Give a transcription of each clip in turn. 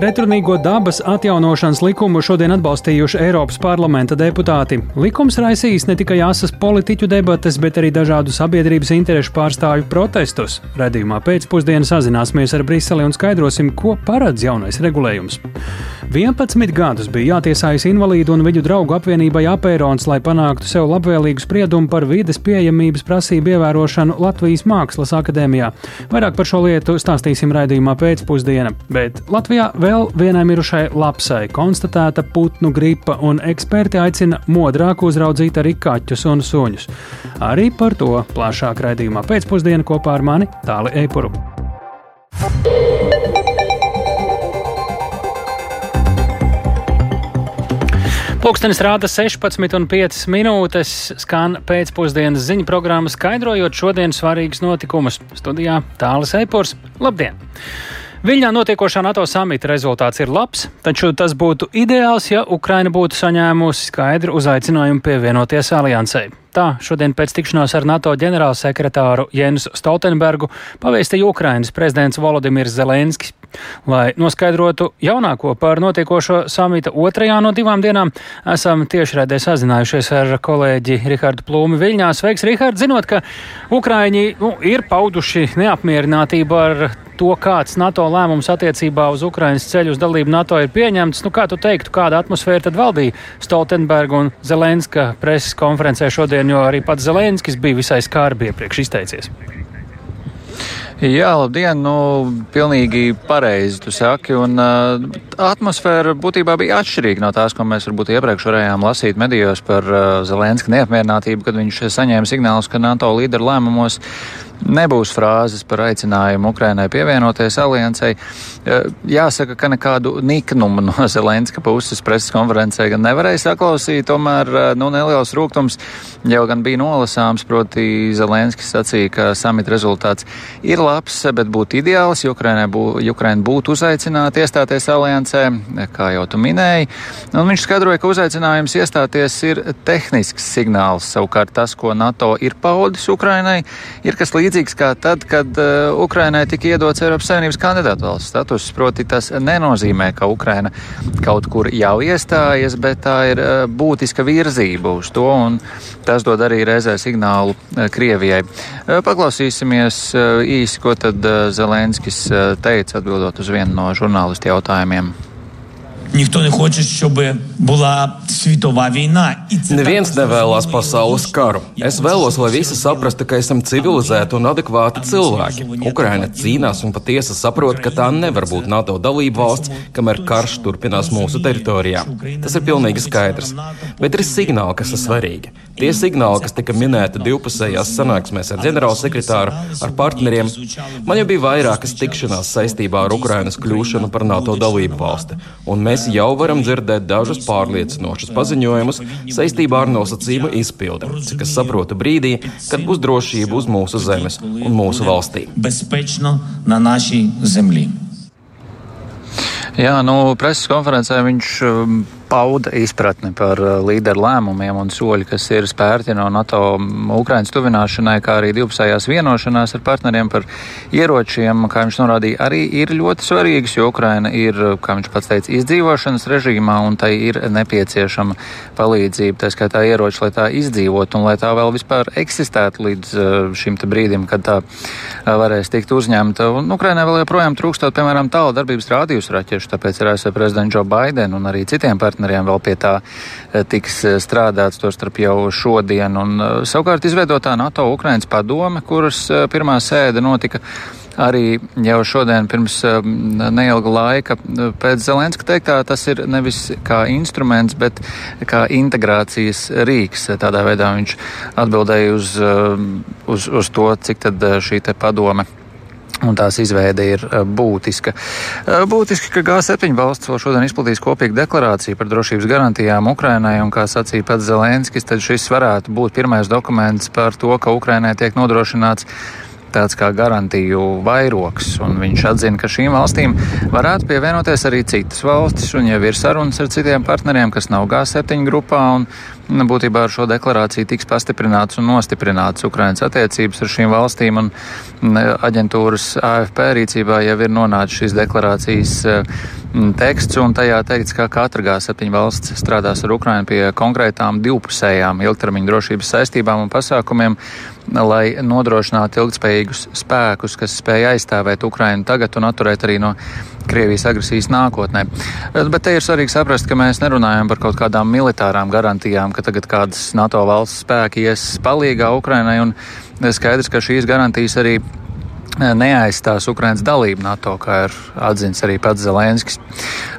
Pretrunīgo dabas atjaunošanas likumu šodien atbalstījuši Eiropas parlamenta deputāti. Likums raisīs ne tikai asas politiķu debates, bet arī dažādu sabiedrības interešu pārstāvju protestus. Redījumā pēcpusdienā sazināsimies ar Briseli un skaidrosim, ko paredz jaunais regulējums. 11 gadus bija jātiesājas invalīdu un viņu draugu apvienībai Apērons, lai panāktu sev labvēlīgu spriedumu par vides pieejamības prasību ievērošanu Latvijas Mākslas akadēmijā. Vairāk par šo lietu stāstīsim raidījumā pēcpusdienā, bet Latvijā vēl Vēl vienai mirušai lapsai konstatēta putnu gripa, un eksperti aicina modrāk uzraudzīt arī kaķus un suņus. Arī par to plašāk raidījumā pēcpusdienā kopā ar mani Tāli Eipuru. Pūkstens rāda 16,5 minūtes, skan pēcpusdienas ziņu programma, skaidrojot šodienas svarīgus notikumus. Studijā Tālis Eipurs. Labdien! Viļņā notiekošā NATO samita rezultāts ir labs, taču tas būtu ideāls, ja Ukraina būtu saņēmusi skaidru uzaicinājumu pievienoties aliansei. Tā šodien pēc tikšanās ar NATO ģenerālsekretāru Jēnu Stoltenbergu pavēstīja Ukrainas prezidents Volodimirs Zelenskis. Lai noskaidrotu jaunāko par notiekošo samita otrajā no divām dienām, esam tiešraidē sazinājušies ar kolēģi Rihardu Plūmi Viļņā. Sveiks, Rihard! Zinot, ka Ukraiņi nu, ir pauduši neapmierinātību ar to, kāds NATO lēmums attiecībā uz Ukrainas ceļu uz dalību NATO ir pieņemts. Nu, kā tu teiktu, kāda atmosfēra tad valdīja Stoltenberga un Zelenska preses konferencē šodien, jo arī pats Zelenskis bija visai skarbi iepriekš izteicies? Jā, labdien! Nu, pilnīgi pareizi tu saki, un uh, atmosfēra būtībā bija atšķirīga no tās, ko mēs varbūt iepriekš varējām lasīt medijos par uh, Zelenska neapmierinātību, kad viņš saņēma signālus, ka NATO līderu lēmumos nebūs frāzes par aicinājumu Ukrainai pievienoties aliansei. Jāsaka, ka nekādu niknumu no Zelenska puses preses konferencē gan nevarēja saklausīt, tomēr nu, neliels rūgtums jau gan bija nolasāms, proti Zelenskis sacīja, ka samita rezultāts ir labs, bet būtu ideāls, ja Ukraina bū, būtu uzaicināta iestāties aliansē, kā jau tu minēji. Un viņš skaidroja, ka uzaicinājums iestāties ir tehnisks signāls, savukārt tas, ko NATO ir paudis Ukrainai, ir kas līdzīgs kā tad, kad uh, Ukrainai tika iedots Eiropas Savienības kandidātu valsts status. Proti, tas nenozīmē, ka Ukraina kaut kur jau iestājas, bet tā ir uh, būtiska virzība uz to, un tas dod arī reizē signālu uh, Krievijai. Paklausīsimies īsi, ko tad uh, Zelenskis uh, teica atbildot uz vienu no žurnālistu jautājumiem. Ніхто не хоче, щоб була світова війна. Neviens nevēlas pasaules karu. Es vēlos, lai visi saprastu, ka esam civilizēti un adekvāti cilvēki. Ukraina cīnās un patiesi saprot, ka tā nevar būt NATO dalība valsts, kamēr karš turpinās mūsu teritorijā. Tas ir pilnīgi skaidrs. Bet ir signāli, kas ir svarīgi. Tie signāli, kas tika minēti divpusējās sanāksmēs ar ģenerālsekretāru, ar partneriem, man jau bija vairākas tikšanās saistībā ar Ukrainas kļūšanu par NATO dalību valsti. Un mēs mēs jau varam dzirdēt dažus pārliecinošus paziņojumus saistībā ar nosacījumu izpildi, cik es saprotu brīdī, kad būs drošība uz mūsu zemes un mūsu valstī. Jā, nu, preses konferencē viņš um, pauda izpratni par uh, līderu lēmumiem un soļi, kas ir spērti no NATO Ukrainas tuvināšanai, kā arī divpusējās vienošanās ar partneriem par ieročiem, kā viņš norādīja, arī ir ļoti svarīgas, jo Ukraina ir, kā viņš pats teica, izdzīvošanas režīmā un tai ir nepieciešama palīdzība, tā skaitā ieroči, lai tā izdzīvot un lai tā vēl vispār eksistētu līdz uh, šim brīdim, kad tā uh, varēs tikt uzņemta. Un Ukrainai vēl joprojām trūkstot, piemēram, tālu darbības rādījus raķešu, tāpēc ir ASV prezidents Joe Biden un arī citiem partneriem partneriem vēl pie tā eh, tiks eh, strādāts, to starp jau šodien. Un, eh, savukārt izveidotā NATO Ukrainas padome, kuras pirmā sēde notika arī jau šodien pirms neilga laika. Pēc Zelenska teiktā tas ir nevis kā instruments, bet kā integrācijas rīks. Tādā veidā viņš atbildēja uz, uz, uz to, cik tad šī padome Un tās izveide ir eh, būtiska. Eh, būtiski, ka G7 valsts vēl šodien izplatīs kopīgu deklarāciju par drošības garantijām Ukrainai, un, kā sacīja pats Zelenskis, tad šis varētu būt pirmais dokuments par to, ka Ukrainai tiek nodrošināts tāds kā garantiju vairoks, un viņš atzina, ka šīm valstīm varētu pievienoties arī citas valstis, un jau ir sarunas ar citiem partneriem, kas nav G7 grupā, un būtībā ar šo deklarāciju tiks pastiprināts un nostiprināts Ukrainas attiecības ar šīm valstīm, un aģentūras AFP rīcībā jau ir nonācis šīs deklarācijas mm, teksts, un tajā teikts, ka katra G7 valsts strādās ar Ukrainu pie konkrētām divpusējām ilgtermiņa drošības saistībām un pasākumiem, lai nodrošinātu ilgspējīgus spēkus, kas spēj aizstāvēt Ukrainu tagad un atturēt arī no Krievijas agresijas nākotnē. Bet te ir svarīgi saprast, ka mēs nerunājam par kaut kādām militārām garantijām, ka tagad kādas NATO valsts spēki ies palīgā Ukrainai, un skaidrs, ka šīs garantijas arī neaizstās Ukrainas dalību NATO, kā ir atzīts arī pats Zelenskis.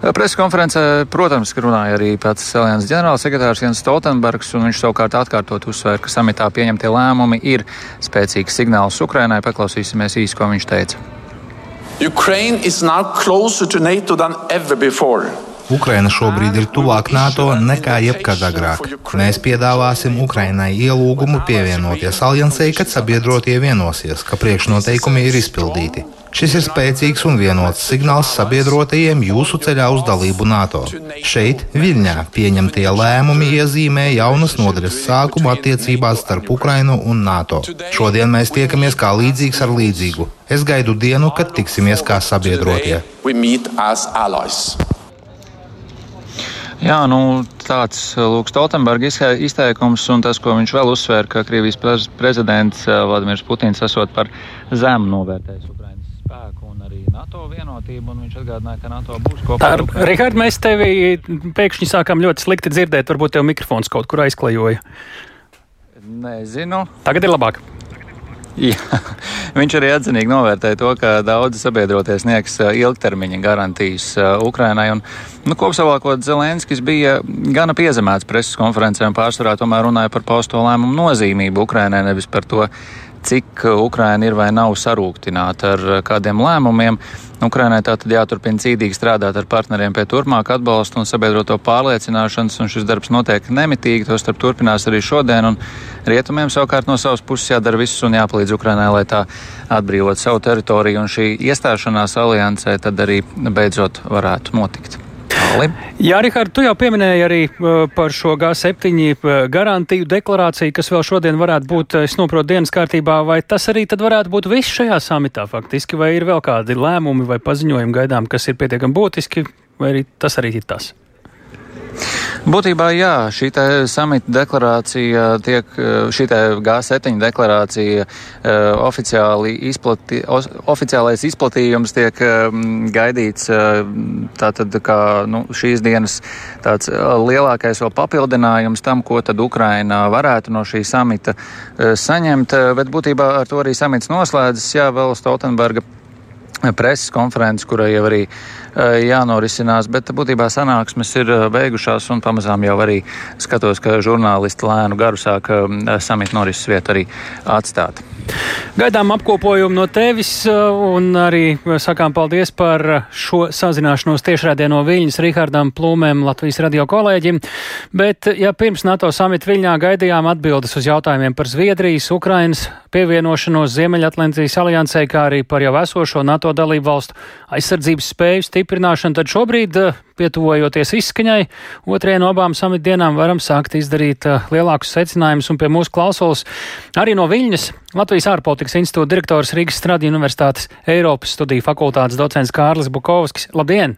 Preskonferencē, protams, runāja arī pats Alianses ģenerālsekretārs Jens Stoltenbergs, un viņš savukārt atkārtot uzsvēra, ka samitā pieņemtie lēmumi ir spēcīgs signāls Ukrainai. Paklausīsimies īsi, ko viņš teica. Ukraine is now closer to NATO than ever before. Ukraina šobrīd ir tuvāk NATO nekā jebkad agrāk. Mēs piedāvāsim Ukrainai ielūgumu pievienoties aliansei, kad sabiedrotie vienosies, ka priekšnoteikumi ir izpildīti. Šis ir spēcīgs un vienots signāls sabiedrotajiem jūsu ceļā uz dalību NATO. Šeit, Viļņā, pieņemtie lēmumi iezīmē jaunas nodaļas sākumu attiecībās starp Ukrainu un NATO. Šodien mēs tiekamies kā līdzīgs ar līdzīgu. Es gaidu dienu, kad tiksimies kā sabiedrotie. Jā, nu, tāds uh, Lūks Stoltenberga izteikums un tas, ko viņš vēl uzsvēra, ka Krievijas prezidents uh, Vladimirs Putins esot par zemu novērtējis Ukrainas spēku un arī NATO vienotību, un viņš atgādināja, ka NATO būs kopā. Tā, ar Rihard, mēs tevi pēkšņi sākām ļoti slikti dzirdēt, varbūt tev mikrofons kaut kur aizklejoja. Nezinu. Tagad ir labāk. Jā, viņš arī atzinīgi novērtēja to, ka daudzi sabiedrotie sniegs ilgtermiņa garantijas Ukrainai. Un, nu, kopsavilkot, Zelenskis bija gana piezemēts preses konferencē un pārsvarā tomēr runāja par pausto lēmumu nozīmību Ukrainai, nevis par to, cik Ukraina ir vai nav sarūktināta ar kādiem lēmumiem. Ukrainai tātad jāturpina cīdīgi strādāt ar partneriem pie turpmāka atbalsta un sabiedroto pārliecināšanas, un šis darbs notiek nemitīgi, to starp turpinās arī šodien, un rietumiem savukārt no savas puses jādara viss un jāpalīdz Ukrainai, lai tā atbrīvot savu teritoriju, un šī iestāšanās aliansē tad arī beidzot varētu notikt. Tāli. Jā, Rihard, tu jau pieminēji arī uh, par šo G7 uh, garantiju deklarāciju, kas vēl šodien varētu būt, es noprotu, dienas kārtībā, vai tas arī tad varētu būt viss šajā samitā faktiski, vai ir vēl kādi lēmumi vai paziņojumi gaidām, kas ir pietiekami būtiski, vai arī tas arī ir tas? Būtībā jā, šī samita deklarācija tiek, šī G7 deklarācija oficiāli izplati, oficiālais izplatījums tiek gaidīts tātad kā nu, šīs dienas tāds lielākais vēl papildinājums tam, ko tad Ukraina varētu no šī samita saņemt, bet būtībā ar to arī samits noslēdzas, jā, vēl Stoltenberga preses konferences, kurai jau arī Eh, jānorisinās, bet būtībā sanāksmes ir eh, beigušās un pamazām jau arī skatos, ka žurnālisti lēnu garu sāk eh, samita norises vietu arī atstāt. Gaidām apkopojumu no tevis un arī sakām paldies par šo sazināšanos tiešrādē no Viļņas Rihardam Plūmēm, Latvijas radio kolēģim. Bet, ja pirms NATO samita Viļņā gaidījām atbildes uz jautājumiem par Zviedrijas, Ukrainas pievienošanos Ziemeļatlantijas aliansē, kā arī par jau esošo NATO dalību valstu aizsardzības spēju stiprināšanu, tad šobrīd, eh, pietuvojoties izskaņai, otrajai no abām samitdienām varam sākt izdarīt eh, lielākus secinājumus un pie mūsu klausulas arī no Viļņas Latvijas ārpolitikas institūta direktors Rīgas Stradiņu universitātes Eiropas studiju fakultātes docents Kārlis Bukovskis. Labdien!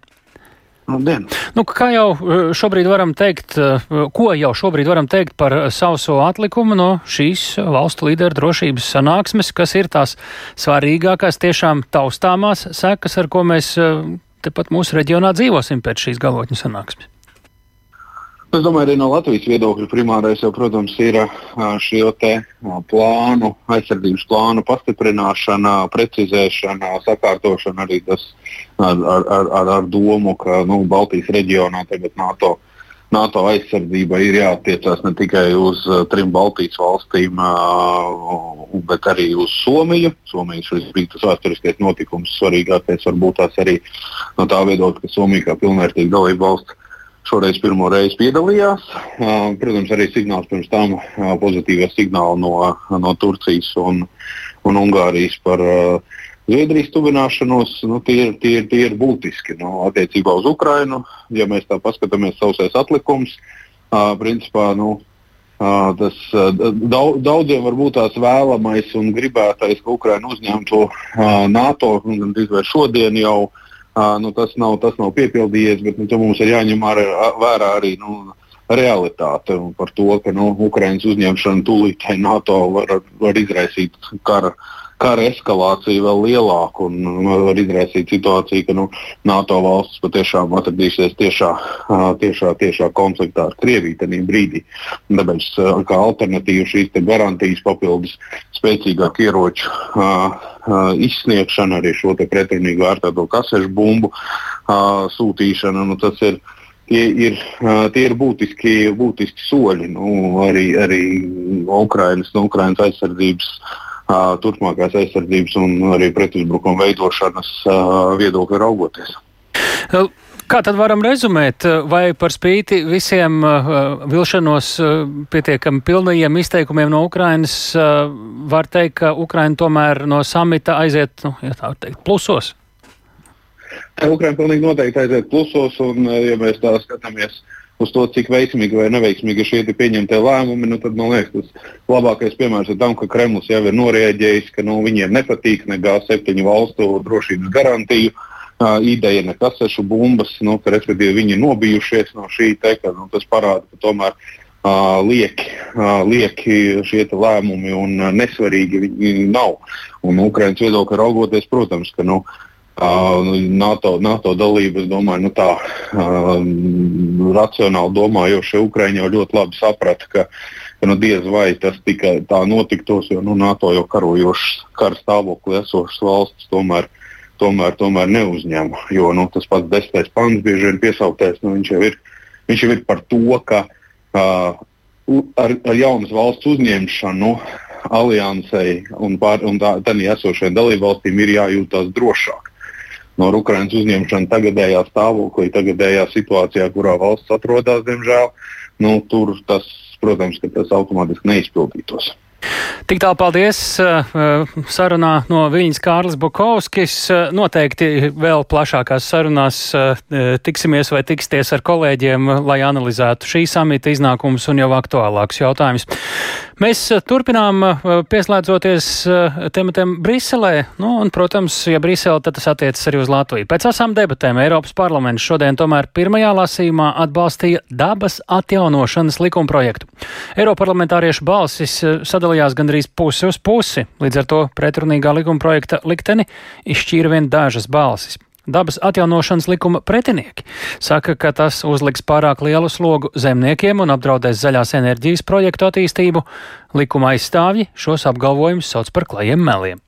Labdien! Nu, kā jau eh, šobrīd varam teikt, eh, ko jau šobrīd varam teikt par sauso atlikumu no šīs valstu līderu drošības sanāksmes, kas ir tās svarīgākās, tiešām taustāmās sekas, ar ko mēs tepat mūsu reģionā dzīvosim pēc šīs galotņu sanāksmes? Es domāju, arī no Latvijas viedokļa primārais jau, protams, ir te plānu, aizsardzības plānu pastiprināšana, precizēšana, sakārtošana arī tas ar, ar, ar, ar domu, ka nu, Baltijas reģionā tagad NATO, NATO aizsardzība ir jāattiecās ne tikai uz trim Baltijas valstīm, bet arī uz Somiju. Somija šis bija tas vēsturiskais notikums, svarīgākais varbūt tās arī no tā viedokļa, ka Somija kā pilnvērtīga dalība valsts šoreiz pirmo reizi piedalījās. Protams, arī signāls pirms tam pozitīvie signāli no, no Turcijas un, un Ungārijas par Zviedrijas tuvināšanos. Nu, tie, tie, tie ir būtiski nu, attiecībā uz Ukrajinu. Ja mēs tā paskatāmies sausais atlikums, principā. Nu, Tas daudziem varbūt tās vēlamais un gribētais, ka Ukraina uzņemtu NATO, gan arī šodien jau Uh, nu, tas, nav, tas nav piepildījies, bet nu, mums ir jāņem ar, vērā arī nu, realitāte par to, ka nu, Ukraiņas uzņemšana tūlītēji NATO var, var izraisīt kara kara eskalācija vēl lielāka un var izraisīt situāciju, ka nu, NATO valstis patiešām atradīsies tiešā, tiešā, tiešā konfliktā ar Krieviju tajā brīdī. Tāpēc kā alternatīva šīs garantijas papildus spēcīgāku ieroču izsniegšana, arī šo pretrunīgi vērtēto kasešu bumbu sūtīšana, nu, tas ir tie ir, tie ir būtiski, būtiski soļi. Nu, arī arī Ukrainas, no Ukrainas aizsardzības turpmākās aizsardzības un arī pretuzbrukuma veidošanas viedokļa raugoties. Kā tad varam rezumēt, vai par spīti visiem uh, vilšanos uh, pietiekami pilnajiem izteikumiem no Ukrainas uh, var teikt, ka Ukraina tomēr no samita aiziet, nu, ja tā var teikt, plusos? Ukraina pilnīgi noteikti aiziet plusos, un ja mēs tā skatāmies uh, uz to, cik veiksmīgi vai neveiksmīgi šie pieņemtie lēmumi, nu, tad man liekas, tas labākais piemērs ir tam, ka Kremlis jau ir norēģējis, ka nu, viņiem nepatīk ne G7 valstu drošības garantiju. Uh, ideja ne kasešu bumbas, nu, ka respektīvi viņi ir nobijušies no šī te, ka nu, tas parāda, ka tomēr uh, lieki, uh, lieki šie lēmumi un uh, nesvarīgi viņi nav. Un Ukraiņas viedokļa raugoties, protams, ka nu, uh, NATO, NATO dalība, es domāju, nu tā um, racionāli domājošie Ukraiņi jau ļoti labi saprata, ka, ka nu, diez vai tas tikai tā notiktos, jo nu, NATO jau karojošs kara stāvoklī esošas valstis tomēr, tomēr, tomēr neuzņem. Jo nu, tas pats desmitais pants bieži vien piesauktais, nu, viņš, jau ir, viņš jau ir par to, ka uh, ar, ar jaunas valsts uzņemšanu aliansei un, pār, un tā, tā esošajām dalībvalstīm ir jājūtas drošāk no Ukrainas uzņemšana tagadējā stāvoklī, tagadējā situācijā, kurā valsts atrodas, diemžēl, nu, tur tas, protams, tas automātiski neizpildītos. Tik tālu paldies uh, sarunā no Viņas Kārlis Bukovskis. Uh, noteikti vēl plašākās sarunās tiksimies vai tiksties ar kolēģiem, lai analizētu šī samita iznākumus un jau aktuālākus jautājumus. Mēs turpinām pieslēdzoties tematiem Briselē, nu, un, protams, ja Brisele, tad tas attiecas arī uz Latviju. Pēc asām debatēm Eiropas parlaments šodien tomēr pirmajā lasījumā atbalstīja dabas atjaunošanas likumprojektu. Eiroparlamentāriešu balsis sadalījās gandrīz pusi uz pusi, līdz ar to pretrunīgā likuma projekta likteni izšķīra vien dažas balsis. Dabas atjaunošanas likuma pretinieki saka, ka tas uzliks pārāk lielu slogu zemniekiem un apdraudēs zaļās enerģijas projektu attīstību. Likuma aizstāvji šos apgalvojumus sauc par klajiem meliem.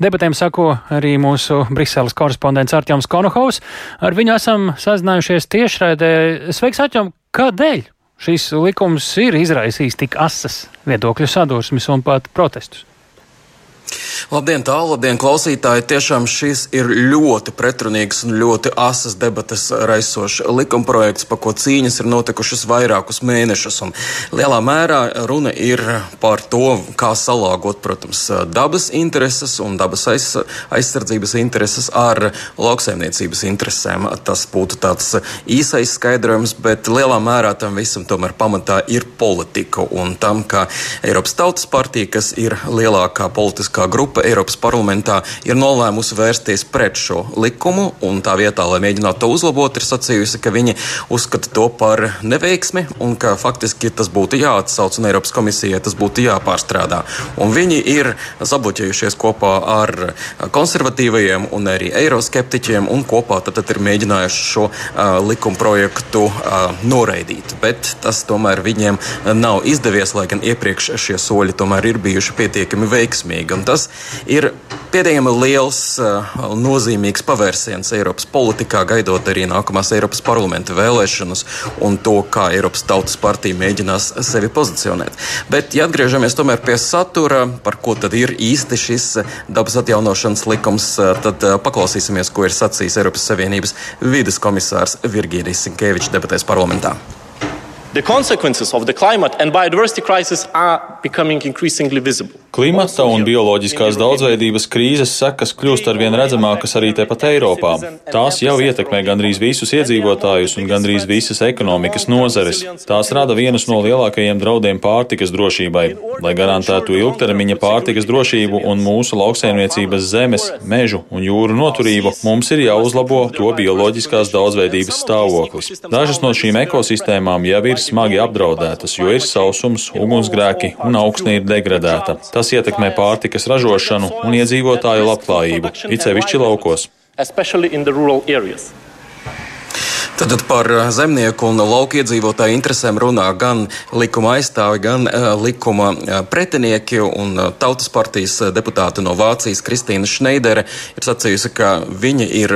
Debatēm sako arī mūsu Briseles korespondents Artjoms Konohaus. Ar viņu esam sazinājušies tiešraidē. Sveiks, Artjom! Kādēļ šis likums ir izraisījis tik asas viedokļu sadursmes un pat protestus. Labdien, tālu, labdien, klausītāji! Tiešām šis ir ļoti pretrunīgs un ļoti asas debates raisošs likumprojekts, pa ko cīņas ir notikušas vairākus mēnešus. Un lielā mērā runa ir par to, kā salāgot, protams, dabas intereses un dabas aiz, aizsardzības intereses ar lauksaimniecības interesēm. Tas būtu tāds īsais skaidrojums, bet lielā mērā tam visam tomēr pamatā ir politika un tam, ka Eiropas Tautas partija, kas ir lielākā politiskā grupa, grupa Eiropas parlamentā ir nolēmusi vērsties pret šo likumu, un tā vietā, lai mēģinātu to uzlabot, ir sacījusi, ka viņi uzskata to par neveiksmi un ka faktiski tas būtu jāatsauc un Eiropas komisijai tas būtu jāpārstrādā. Un viņi ir sabloķējušies kopā ar konservatīvajiem un arī eiroskeptiķiem un kopā tad, tad ir mēģinājuši šo uh, likuma projektu uh, noraidīt. Bet tas tomēr viņiem nav izdevies, lai gan iepriekš šie soļi tomēr ir bijuši pietiekami veiksmīgi. Un tas ir pietiekami liels un uh, nozīmīgs pavērsiens Eiropas politikā, gaidot arī nākamās Eiropas parlamenta vēlēšanas un to, kā Eiropas Tautas partija mēģinās sevi pozicionēt. Bet, ja atgriežamies tomēr pie satura, par ko tad ir īsti šis dabas atjaunošanas likums, uh, tad paklausīsimies, ko ir sacījis Eiropas Savienības vides komisārs Virgīnijas Sinkevičs debatēs parlamentā. The consequences of the climate and biodiversity crisis are becoming increasingly visible. Klimata un bioloģiskās daudzveidības krīzes sekas kļūst arvien redzamākas arī tepat Eiropā. Tās jau ietekmē gandrīz visus iedzīvotājus un gandrīz visas ekonomikas nozares. Tās rada vienus no lielākajiem draudiem pārtikas drošībai. Lai garantētu ilgtermiņa pārtikas drošību un mūsu lauksaimniecības zemes, mežu un jūru noturību, mums ir jāuzlabo to bioloģiskās daudzveidības stāvoklis. Dažas no šīm ekosistēmām jau ir smagi apdraudētas, jo ir sausums, ugunsgrēki un augsne ir degradēta. Tas ietekmē pārtikas ražošanu un iedzīvotāju labklājību, it sevišķi laukos. Tad par zemnieku un lauku iedzīvotāju interesēm runā gan likuma aizstāvi, gan uh, likuma pretinieki. Un, Tautas partijas deputāte no Vācijas Kristīna Šneidere ir sacījusi, ka viņa ir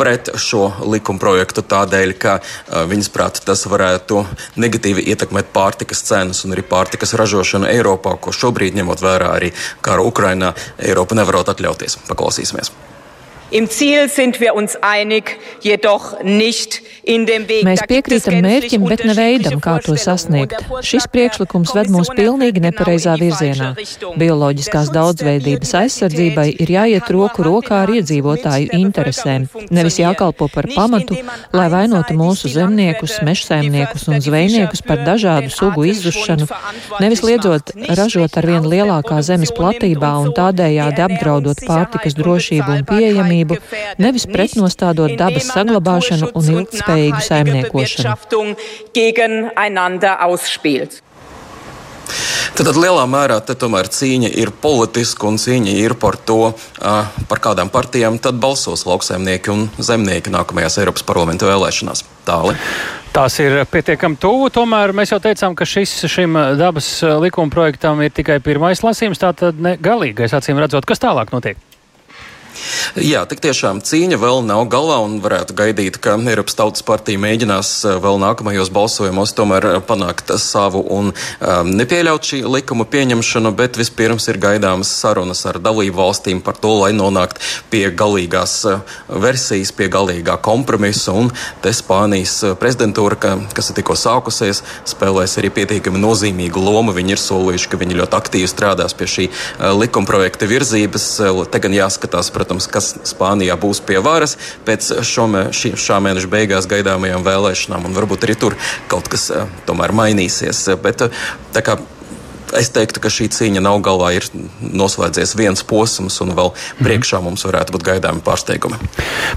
pret šo likumprojektu tādēļ, ka viņas prāt tas varētu negatīvi ietekmēt pārtikas cenas un arī pārtikas ražošanu Eiropā, ko šobrīd ņemot vērā arī kara Ukrainā, Eiropa nevarot atļauties. Paklausīsimies! Im Ziel sind wir uns einig, jedoch nicht in dem Weg. Mēs piekrītam mērķim, bet ne veidam, kā to sasniegt. Šis priekšlikums ved mūs pilnīgi nepareizā virzienā. Bioloģiskās daudzveidības aizsardzībai ir jāiet roku rokā ar iedzīvotāju interesēm, nevis jākalpo par pamatu, lai vainotu mūsu zemniekus, mežsaimniekus un zvejniekus par dažādu sugu izzušanu, nevis liedzot ražot ar vien lielākā zemes platībā un tādējādi apdraudot pārtikas drošību un pieejamību saimniecību, nevis pretnostādot dabas saglabāšanu un ilgtspējīgu saimniekošanu. Tad, lielā mērā tomēr cīņa ir politiska un cīņa ir par to, par kādām partijām tad balsos lauksaimnieki un zemnieki nākamajās Eiropas parlamenta vēlēšanās. Tāli. Tās ir pietiekami tuvu, tomēr mēs jau teicām, ka šis šim dabas likuma projektam ir tikai pirmais lasījums, tātad ne galīgais, acīm redzot, kas tālāk notiek. Jā, tik tiešām cīņa vēl nav galā un varētu gaidīt, ka Eiropas Tautas partija mēģinās eh, vēl nākamajos balsojumos tomēr eh, panākt savu un um, nepieļaut šī likuma pieņemšanu, bet vispirms ir gaidāmas sarunas ar dalību valstīm par to, lai nonākt pie galīgās versijas, pie galīgā kompromisa. Un te Spānijas prezidentūra, ka, kas ir tikko sākusies, spēlēs arī pietiekami nozīmīgu lomu. Viņi ir solījuši, ka viņi ļoti aktīvi strādās pie šī likuma projekta virzības. Te gan jāskatās, protams, kas Spānijā būs pie varas pēc šome, šī, šā mēneša beigās gaidāmajām vēlēšanām, varbūt arī tur kaut kas eh, tomēr mainīsies. Bet, eh, tā kā es teiktu, ka šī cīņa nav galā. Ir noslēdzies viens posms, un vēl mhm. priekšā mums varētu būt gaidāmi pārsteigumi.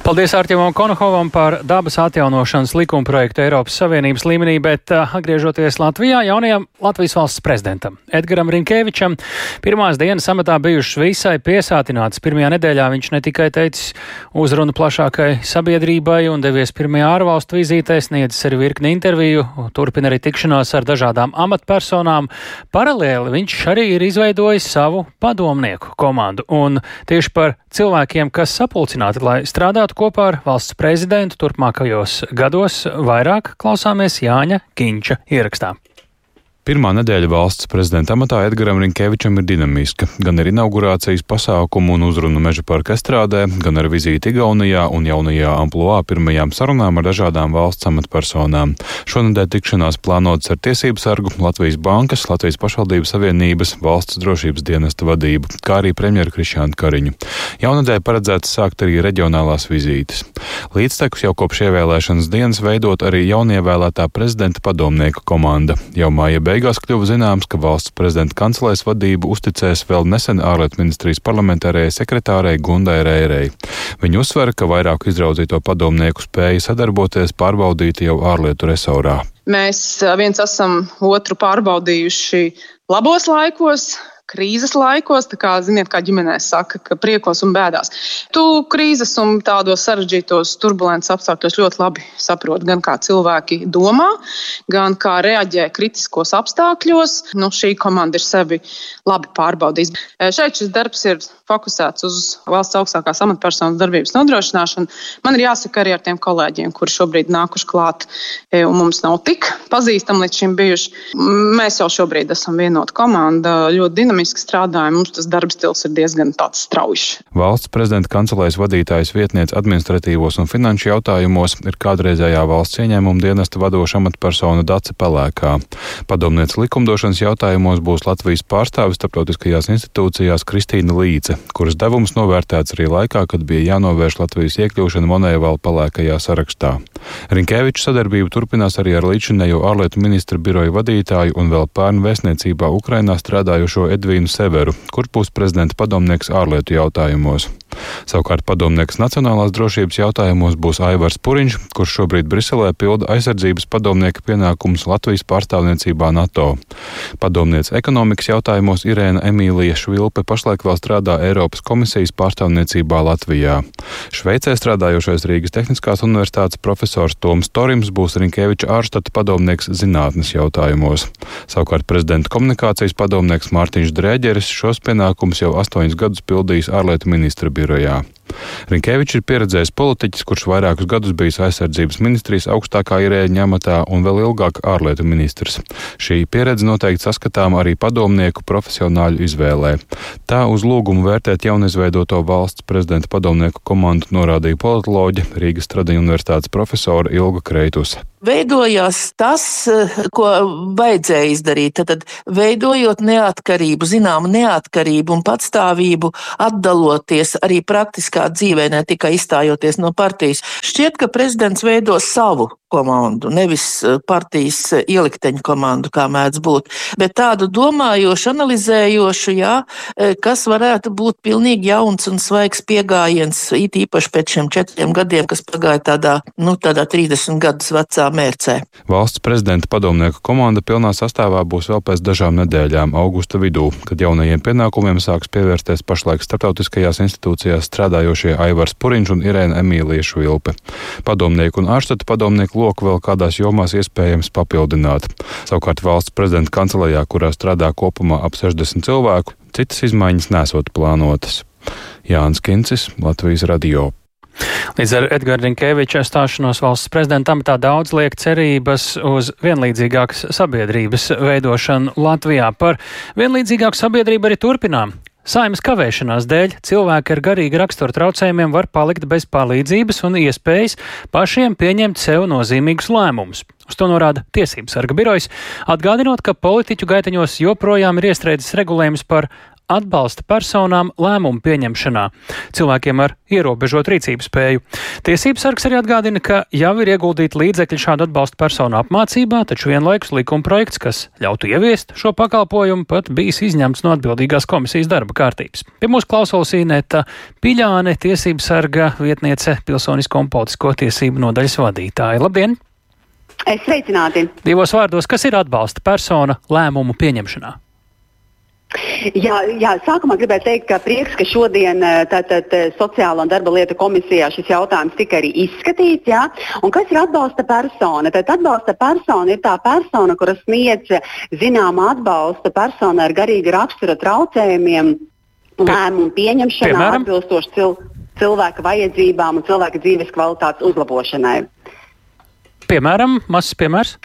Paldies Artiņam Konohovam par dabas atjaunošanas likuma projektu Eiropas Savienības līmenī, bet uh, atgriežoties Latvijā, jaunajam Latvijas valsts prezidentam Edgaram Rinkēvičam pirmās dienas amatā bijušas visai piesātinātas. Pirmajā nedēļā viņš ne tikai teicis uzrunu plašākai sabiedrībai un devies pirmajā ārvalstu vizītē, sniedzis arī virkni interviju, turpina arī tikšanās ar dažādām amatpersonām. Paralēli paralēli viņš arī ir izveidojis savu padomnieku komandu. Un tieši par cilvēkiem, kas sapulcināti, lai strādātu kopā ar valsts prezidentu turpmākajos gados, vairāk klausāmies Jāņa Kinča ierakstā. Pirmā nedēļa valsts prezidenta amatā Edgaram Rinkevičam ir dinamiska. Gan ar inaugurācijas pasākumu un uzrunu meža parka estrādē, gan ar vizīti Igaunijā un jaunajā amploā pirmajām sarunām ar dažādām valsts amatpersonām. Šonadēļ tikšanās plānotas ar Tiesību sargu, Latvijas bankas, Latvijas pašvaldības savienības, valsts drošības dienesta vadību, kā arī premjeru Krišānu Kariņu. Jaunadēļ paredzēts sākt arī reģionālās vizītes. Līdztekus jau kopš ievēlēšanas dienas veidot arī jaunievēlētā prezidenta padomnieku komanda. Jau māja beigās kļuva zināms, ka valsts prezidenta kancelēs vadību uzticēs vēl nesen ārlietu ministrijas parlamentārajai sekretārei Gundai Rērei. Viņa uzsver, ka vairāk izraudzīto padomnieku spēja sadarboties pārbaudīti jau ārlietu resorā. Mēs viens esam otru pārbaudījuši labos laikos, krīzes laikos, tā kā, ziniet, kā ģimenē saka, ka priekos un bēdās. Tu krīzes un tādos sarežģītos, turbulences apstākļos ļoti labi saproti, gan kā cilvēki domā, gan kā reaģē kritiskos apstākļos. Nu, šī komanda ir sevi labi pārbaudījusi. Šeit šis darbs ir fokusēts uz valsts augstākās amatpersonas darbības nodrošināšanu. Man ir jāsaka arī ar tiem kolēģiem, kuri šobrīd nākuši klāt e, un mums nav tik pazīstami līdz šim bijuši. Mēs jau šobrīd esam vienota komanda, ļoti dinamiski strādājam. Mums tas darba stils ir diezgan tāds strauji. Valsts prezidenta kancelēs vadītājs vietniece administratīvos un finanšu jautājumos ir kādreizējā valsts ieņēmuma dienesta vadoša amatpersona Dace Pelēkā. Padomniece likumdošanas jautājumos būs Latvijas pārstāvis starptautiskajās institūcijās Kristīna Līce, kuras devums novērtēts arī laikā, kad bija jānovērš Latvijas iekļūšana Monēvala pelēkajā sarakstā. Rinkēviča sadarbība turpinās arī ar līdzinējo ārlietu ministra biroja vadītāju un vēl pērnu vēstniecībā Ukrainā strādājošo Edvīnu Severu, kurš būs prezidenta padomnieks ārlietu jautājumos. Savukārt padomnieks nacionālās drošības jautājumos būs Aivars Puriņš, kurš šobrīd Briselē pilda aizsardzības padomnieka pienākumus Latvijas pārstāvniecībā NATO. Padomniece ekonomikas jautājumos Irēna Emīlija Švilpe pašlaik vēl strādā Eiropas komisijas pārstāvniecībā Latvijā. Šveicē strādājošais Rīgas Tehniskās universitātes profesors Toms Torims būs Rinkēviča ārštata padomnieks zinātnes jautājumos. Savukārt prezidenta komunikācijas padomnieks Mārtiņš Drēģeris šos pienākumus jau astoņus gadus pildījis ārlietu ministra birojā ir jā, Rinkēvičs ir pieredzējis politiķis, kurš vairākus gadus bijis aizsardzības ministrijas augstākā ierēģiņa amatā un vēl ilgāk ārlietu ministrs. Šī pieredze noteikti saskatām arī padomnieku profesionāļu izvēlē. Tā uz lūgumu vērtēt jaunizveidoto valsts prezidenta padomnieku komandu norādīja politoloģe Rīgas Tradiņu universitātes profesora Ilga Kreitus veidojās tas, ko vajadzēja izdarīt. Tad, veidojot neatkarību, zināmu neatkarību un patstāvību, atdaloties arī praktiskā dzīvē, ne tikai izstājoties no partijas. Šķiet, ka prezidents veido savu komandu, nevis eh, partijas eh, ielikteņu komandu, kā mēdz būt, bet tādu domājošu, analizējošu, jā, eh, kas varētu būt pilnīgi jauns un svaigs pieejams, it īpaši pēc šiem četriem gadiem, kas pagāja tādā, nu, tādā 30 gadus vecā mērcē. Valsts prezidenta padomnieku komanda pilnā sastāvā būs vēl pēc dažām nedēļām, augusta vidū, kad jaunajiem pienākumiem sāks pievērsties pašlaik starptautiskajās institūcijās strādājošie Aivars Puriņš un Irēna Emīlija Švilpe. Padomnieku un ārštata padomnieku loku vēl kādās jomās iespējams papildināt. Savukārt valsts prezidenta kancelējā, kurā strādā kopumā ap 60 cilvēku, citas izmaiņas nesot plānotas. Jānis Kincis, Latvijas radio. Līdz ar Edgara Rinkeviča stāšanos valsts prezidenta amatā daudz liek cerības uz vienlīdzīgākas sabiedrības veidošanu Latvijā. Par vienlīdzīgāku sabiedrību arī turpinām. Saimas kavēšanās dēļ cilvēki ar garīga rakstura traucējumiem var palikt bez palīdzības un iespējas pašiem pieņemt sev nozīmīgus lēmumus. Uz to norāda Tiesības sarga birojas, atgādinot, ka politiķu gaiteņos joprojām ir iestrēdzis regulējums par atbalsta personām lēmumu pieņemšanā, cilvēkiem ar ierobežotu rīcības spēju. Tiesības sargs arī atgādina, ka jau ir ieguldīti līdzekļi šādu atbalsta personu apmācībā, taču vienlaikus likuma projekts, kas ļautu ieviest šo pakalpojumu, pat bijis izņemts no atbildīgās komisijas darba kārtības. Pie mūsu klausulas īnēta Piļāne, Tiesības sarga vietniece pilsonisko un politisko tiesību nodaļas vadītāja. Labdien! Es sveicināti! Divos vārdos, kas ir atbalsta persona lēmumu pieņemšanā? Jā, jā, sākumā gribēju teikt, ka prieks, ka šodien tātad, Sociālo un darba lietu komisijā šis jautājums tika arī izskatīts. Jā. Un kas ir atbalsta persona? Tad atbalsta persona ir tā persona, kuras sniedz zināmu atbalstu personai ar garīga rakstura traucējumiem, lēmumu pieņemšanā, atbilstoši cil cilvēka vajadzībām un cilvēka dzīves kvalitātes uzlabošanai. Piemēram, mazs piemērs.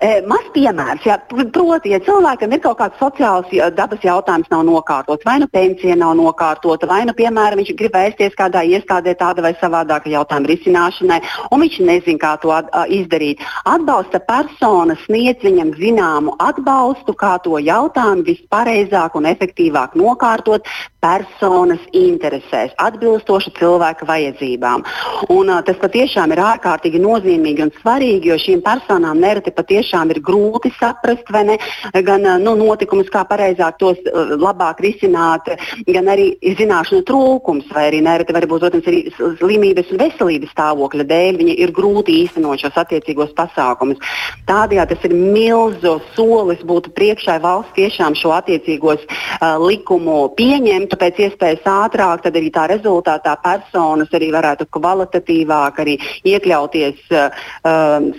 E, Maz piemērs, jā, proti, ja cilvēkam ir kaut kāds sociāls dabas jautājums, nav nokārtots, vai nu pensija nav nokārtota, vai nu, piemēram, viņš grib vērsties kādā iestādē tāda vai savādāka jautājuma risināšanai, un viņš nezina, kā to at, izdarīt. Atbalsta persona sniedz viņam zināmu atbalstu, kā to jautājumu vispareizāk un efektīvāk nokārtot personas interesēs, atbilstoši cilvēka vajadzībām. Un, uh, tas patiešām ir ārkārtīgi nozīmīgi un svarīgi, jo šīm personām nereti patiešām ir grūti saprast, ne, gan uh, nu, notikumus, kā pareizāk tos uh, labāk risināt, gan arī zināšanu trūkums, vai arī nereti varbūt protams, arī slimības un veselības stāvokļa dēļ viņi ir grūti īstenot šos attiecīgos pasākumus. Tādējādi tas ir milzu solis būtu priekšā valsts tiešām šo attiecīgos uh, likumu pieņemt būtu pēc iespējas ātrāk, tad arī tā rezultātā personas arī varētu kvalitatīvāk arī iekļauties uh,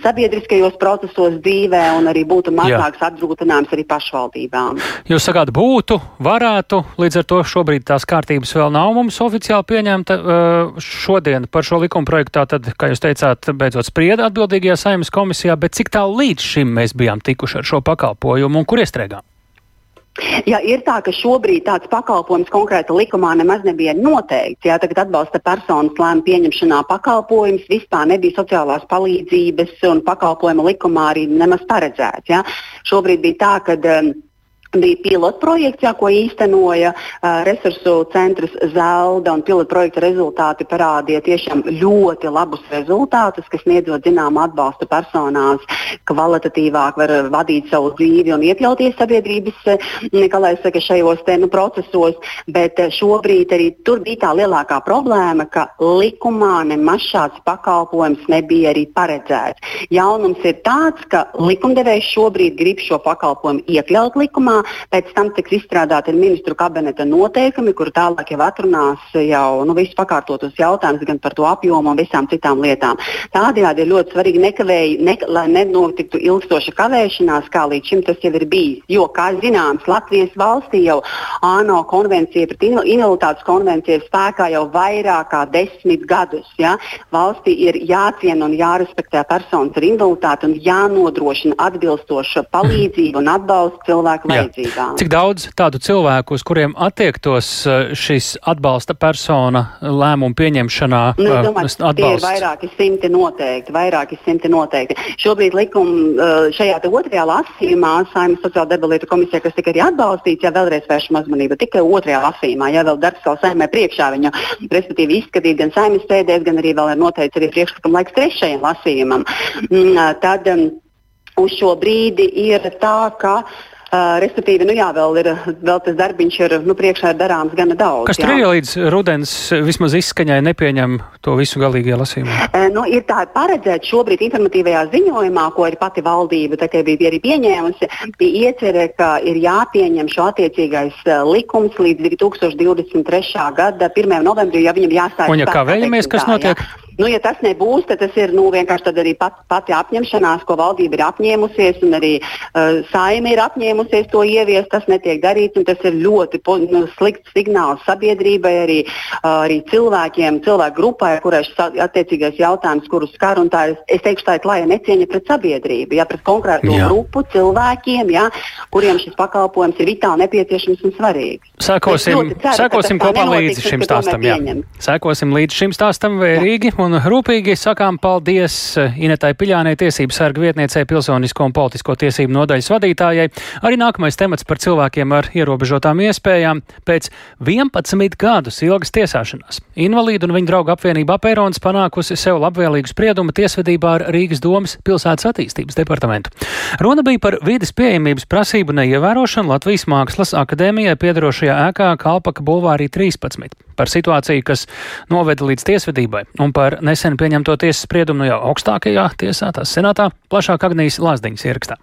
sabiedriskajos procesos dzīvē un arī būtu mazāks apgrūtinājums arī pašvaldībām. Jūs sakāt, būtu, varētu, līdz ar to šobrīd tās kārtības vēl nav mums oficiāli pieņemta. Uh, šodien par šo likuma projektu tātad, kā jūs teicāt, beidzot sprieda atbildīgajā saimnes komisijā, bet cik tālu līdz šim mēs bijām tikuši ar šo pakalpojumu un kur iestrēgām? Ja ir tā, ka šobrīd tāds pakalpojums konkrēti likumā nemaz nebija noteikts, ja tagad atbalsta personas lēmumu pieņemšanā pakalpojums vispār nebija sociālās palīdzības un pakalpojuma likumā arī nemaz paredzēts. Ja. Šobrīd bija tā, ka um, bija pilotprojekts, jā, ko īstenoja uh, resursu centrs Zelda, pilotprojekta rezultāti parādīja tiešām ļoti labus rezultātus, kas sniedzot zināmu atbalstu personās, kvalitatīvāk var vadīt savu dzīvi un iekļauties sabiedrības, saka, šajos te, nu, procesos, bet šobrīd arī tur bija tā lielākā problēma, ka likumā nemaz šāds pakalpojums nebija arī paredzēts. Jaunums ir tāds, ka likumdevējs šobrīd grib šo pakalpojumu iekļaut likumā, Pēc tam tiks izstrādāti ministru kabineta noteikumi, kur tālāk jau atrunās jau nu, visus pakārtotus jautājumus gan par to apjomu un visām citām lietām. Tādējādi ir ļoti svarīgi nekavēji, ne, lai nenotiktu ilgstoša kavēšanās, kā līdz šim tas jau ir bijis. Jo, kā zināms, Latvijas valstī jau ANO konvencija pret invaliditātes konvencija ir spēkā jau vairāk kā desmit gadus. Ja? Valstī ir jāciena un jārespektē personas ar invaliditāti un jānodrošina atbilstoša palīdzība un atbalsts cilvēku vajadzībām vajadzīgām. Cik daudz tādu cilvēku, uz kuriem attiektos eh, šis atbalsta persona lēmumu pieņemšanā? Nu, es domāju, uh, tie ir vairāki simti noteikti, vairāki simti noteikti. Šobrīd likuma uh, šajā otrajā lasījumā Saimnes sociāla debalīta komisija, kas tika arī atbalstīts, ja vēlreiz vēršam uzmanību tikai otrajā lasījumā, ja vēl darbs vēl saimē priekšā viņu, respektīvi izskatīt gan saimnes sēdēs, gan arī vēl ir noteikts arī priekšlikuma laiks trešajam lasījumam. Mm, tad um, uz šo brīdi ir tā, ka uh, Uh, respektīvi, nu jā, vēl, ir, vēl tas darbiņš ir nu, priekšā ir darāms gana daudz. Kas tur ir līdz rudens vismaz izskaņai nepieņem to visu galīgajā lasījumā? Uh, nu, ir tā paredzēts šobrīd informatīvajā ziņojumā, ko arī pati valdība bija arī pieņēmusi, bija iecerē, ka ir jāpieņem šo attiecīgais uh, likums līdz 2023. gada 1. novembrim, ja viņam jāstājas. Un ja kavējamies, kas notiek? Jā. Nu, ja tas nebūs, tad tas ir nu, vienkārši arī pat, pati apņemšanās, ko valdība ir apņēmusies, un arī uh, saima ir apņēmusies to ieviest. Tas netiek darīts, un tas ir ļoti nu, slikts signāls sabiedrībai, arī, uh, arī cilvēkiem, cilvēku grupai, kurai šis attiecīgais jautājums, kurus skar. Tā ir, es teikšu, tā ir klāja necieņa pret sabiedrību, ja, pret konkrētu jā. grupu cilvēkiem, ja, kuriem šis pakalpojums ir vitāli nepieciešams un svarīgs. Sākosim, ceru, sākosim kopā līdz šim stāstam. Sākosim līdz šim stāstam vērīgi. Jā un rūpīgi sakām paldies Inetai Piļānai, tiesību sargu vietniecei, pilsonisko un politisko tiesību nodaļas vadītājai. Arī nākamais temats par cilvēkiem ar ierobežotām iespējām pēc 11 gadus ilgas tiesāšanās. Invalīdu un viņu draugu apvienība Apērons panākusi sev labvēlīgu spriedumu tiesvedībā ar Rīgas domas pilsētas attīstības departamentu. Runa bija par vides pieejamības prasību neievērošanu Latvijas Mākslas akadēmijai piedarošajā ēkā Kalpaka bulvārī 13 par situāciju, kas noveda līdz tiesvedībai, un par nesen pieņemto tiesas spriedumu no jau augstākajā tiesā, tās senātā, plašāk Agnijas Lāsdiņas ierakstā.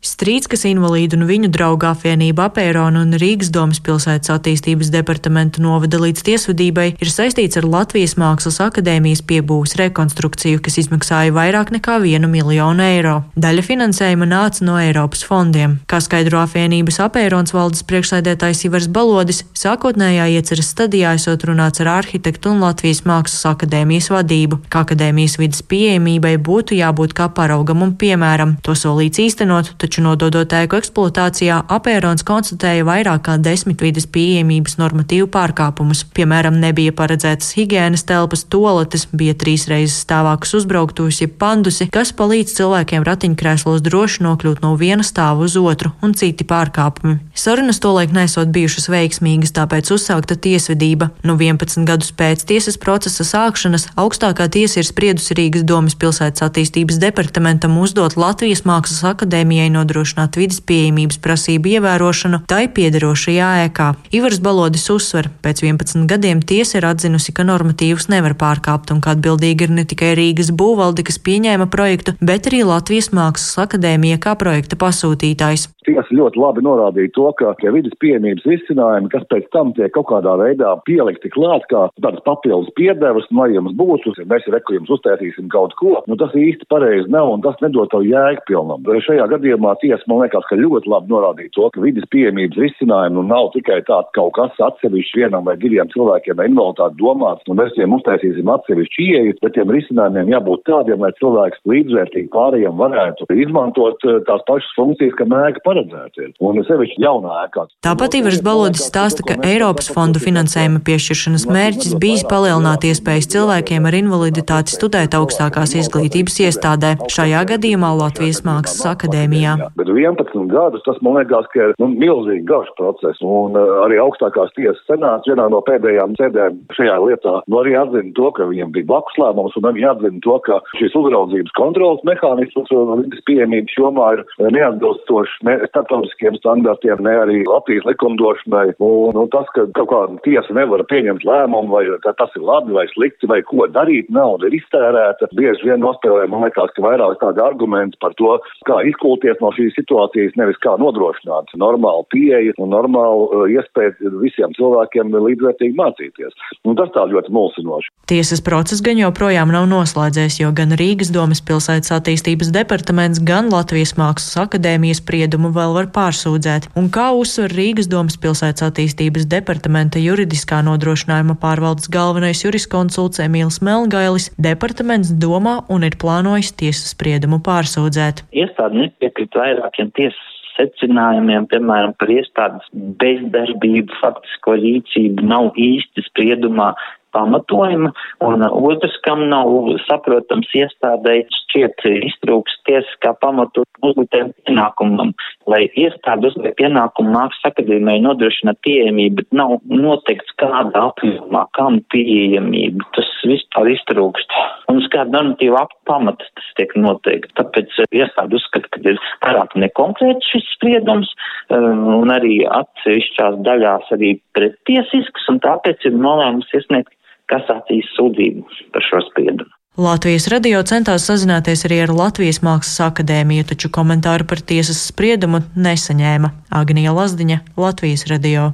Strīds, kas invalīdu un viņu draugu apvienība Apērona un Rīgas domas pilsētas attīstības departamentu noveda līdz tiesvedībai, ir saistīts ar Latvijas Mākslas akadēmijas piebūves rekonstrukciju, kas izmaksāja vairāk nekā vienu miljonu eiro. Daļa finansējuma nāca no Eiropas fondiem. Kā skaidro apvienības Apērons valdes priekšsēdētājs Ivars Balodis, sākotnējā ieceres stadijā esot runāts ar arhitektu un Latvijas Mākslas akadēmijas vadību, ka akadēmijas vidas pieejamībai būtu jābūt kā paraugam un piemēram. To solīts īstenot, taču nododot ēku eksploatācijā, apērons konstatēja vairāk kā desmit vidas pieejamības normatīvu pārkāpumus. Piemēram, nebija paredzētas higiēnas telpas, toaletes, bija trīs reizes stāvākas uzbrauktūs, jeb pandusi, kas palīdz cilvēkiem ratiņkrēslos droši nokļūt no viena stāva uz otru, un citi pārkāpumi. Sarunas tolaik nesot bijušas veiksmīgas, tāpēc uzsākta tiesvedība. Nu 11 gadus pēc tiesas procesa sākšanas augstākā tiesa ir spriedusi Rīgas domas pilsētas attīstības departamentam uzdot Latvijas Mākslas akadēmijai no nodrošināt vidas pieejamības prasību ievērošanu tai piederošajā ēkā. Ivars Balodis uzsver, pēc 11 gadiem tiesa ir atzinusi, ka normatīvus nevar pārkāpt un ka atbildīgi ir ne tikai Rīgas būvvalde, kas pieņēma projektu, bet arī Latvijas Mākslas akadēmija kā projekta pasūtītājs. Tiesa ļoti labi norādīja to, ka ja vidas pieejamības risinājumi, kas pēc tam tiek kaut kādā veidā pielikti klāt, kā tādas papildus piedevas, ja jums būs, ja mēs rekujums uztaisīsim kaut ko, nu tas īsti pareizi nav un tas nedod tev jēgu pilnam. Šajā gadījumā konstitucionālā tiesa, man liekas, ka ļoti labi norādīja to, ka vidas pieejamības risinājumi nu, nav tikai tāds kaut kas atsevišķi vienam vai diviem cilvēkiem ar invaliditāti domāts, un mēs tiem uztaisīsim atsevišķi ieeju, bet tiem risinājumiem jābūt tādiem, lai cilvēks līdzvērtīgi pārējiem varētu izmantot eh, tās pašas funkcijas, ka mēga paredzēta ir. Un sevišķi jaunā ēkā. Tāpat Ivars Balodis stāsta, ka Eiropas fondu finansējuma piešķiršanas mērķis bijis palielināt iespējas cilvēkiem ar invaliditāti studēt augstākās izglītības iestādē, šajā gadījumā Latvijas Mākslas akadēmijā. Bet 11 gadus tas man liekas, ka ir nu, milzīgi garš process, un uh, arī augstākās tiesas senāts vienā no pēdējām sēdēm šajā lietā nu, arī atzina to, ka viņiem bija blakus lēmums, un arī atzina to, ka šīs uzraudzības kontrolas mehānisms un vidas pieejamības jomā ir neatbilstošs ne starptautiskiem standartiem, ne arī Latvijas likumdošanai. Un, un tas, ka kaut kāda tiesa nevar pieņemt lēmumu, vai tas ir labi vai slikti, vai ko darīt, nauda ir iztērēta. Bieži vien nospēlē, man liekas, ka vairāk tādi argumenti par to, kā izkulties no šīs situācijas, nevis kā nodrošināt normālu pieeju un normālu uh, iespēju visiem cilvēkiem līdzvērtīgi mācīties. Un tas tā ļoti mulsinoši. Tiesas process gan joprojām nav noslēdzies, jo gan Rīgas domas pilsētas attīstības departaments, gan Latvijas Mākslas akadēmijas spriedumu vēl var pārsūdzēt. Un kā uzsver Rīgas domas pilsētas attīstības departamenta juridiskā nodrošinājuma pārvaldes galvenais juriskonsults Emīls Melgailis, departaments domā un ir plānojis tiesas spriedumu pārsūdzēt. Iestāde nepiekrīt vairākiem tiesas secinājumiem, piemēram, par iestādes bezdarbību, faktisko rīcību nav īsti spriedumā pamatojuma, un otrs, kam nav saprotams iestādēji, šķiet iztrūks tiesiskā pamatu uzliktiem pienākumam, lai iestāde uzliek pienākumu mākslas akadēmijai nodrošināt pieejamību, bet nav noteikts kādā apjomā, kam pieejamība. Tas vispār iztrūkst. Un uz kāda normatīva akta pamata tas tiek noteikti. Tāpēc iestāde uzskata, ka ir pārāk nekonkrēts šis spriedums, un arī atsevišķās daļās arī prettiesisks, un tāpēc ir nolēmums iesniegt kasācijas sūdzību par šo spriedumu. Latvijas radio centās sazināties arī ar Latvijas Mākslas akadēmiju, taču komentāru par tiesas spriedumu nesaņēma Agnija Lazdiņa, Latvijas radio.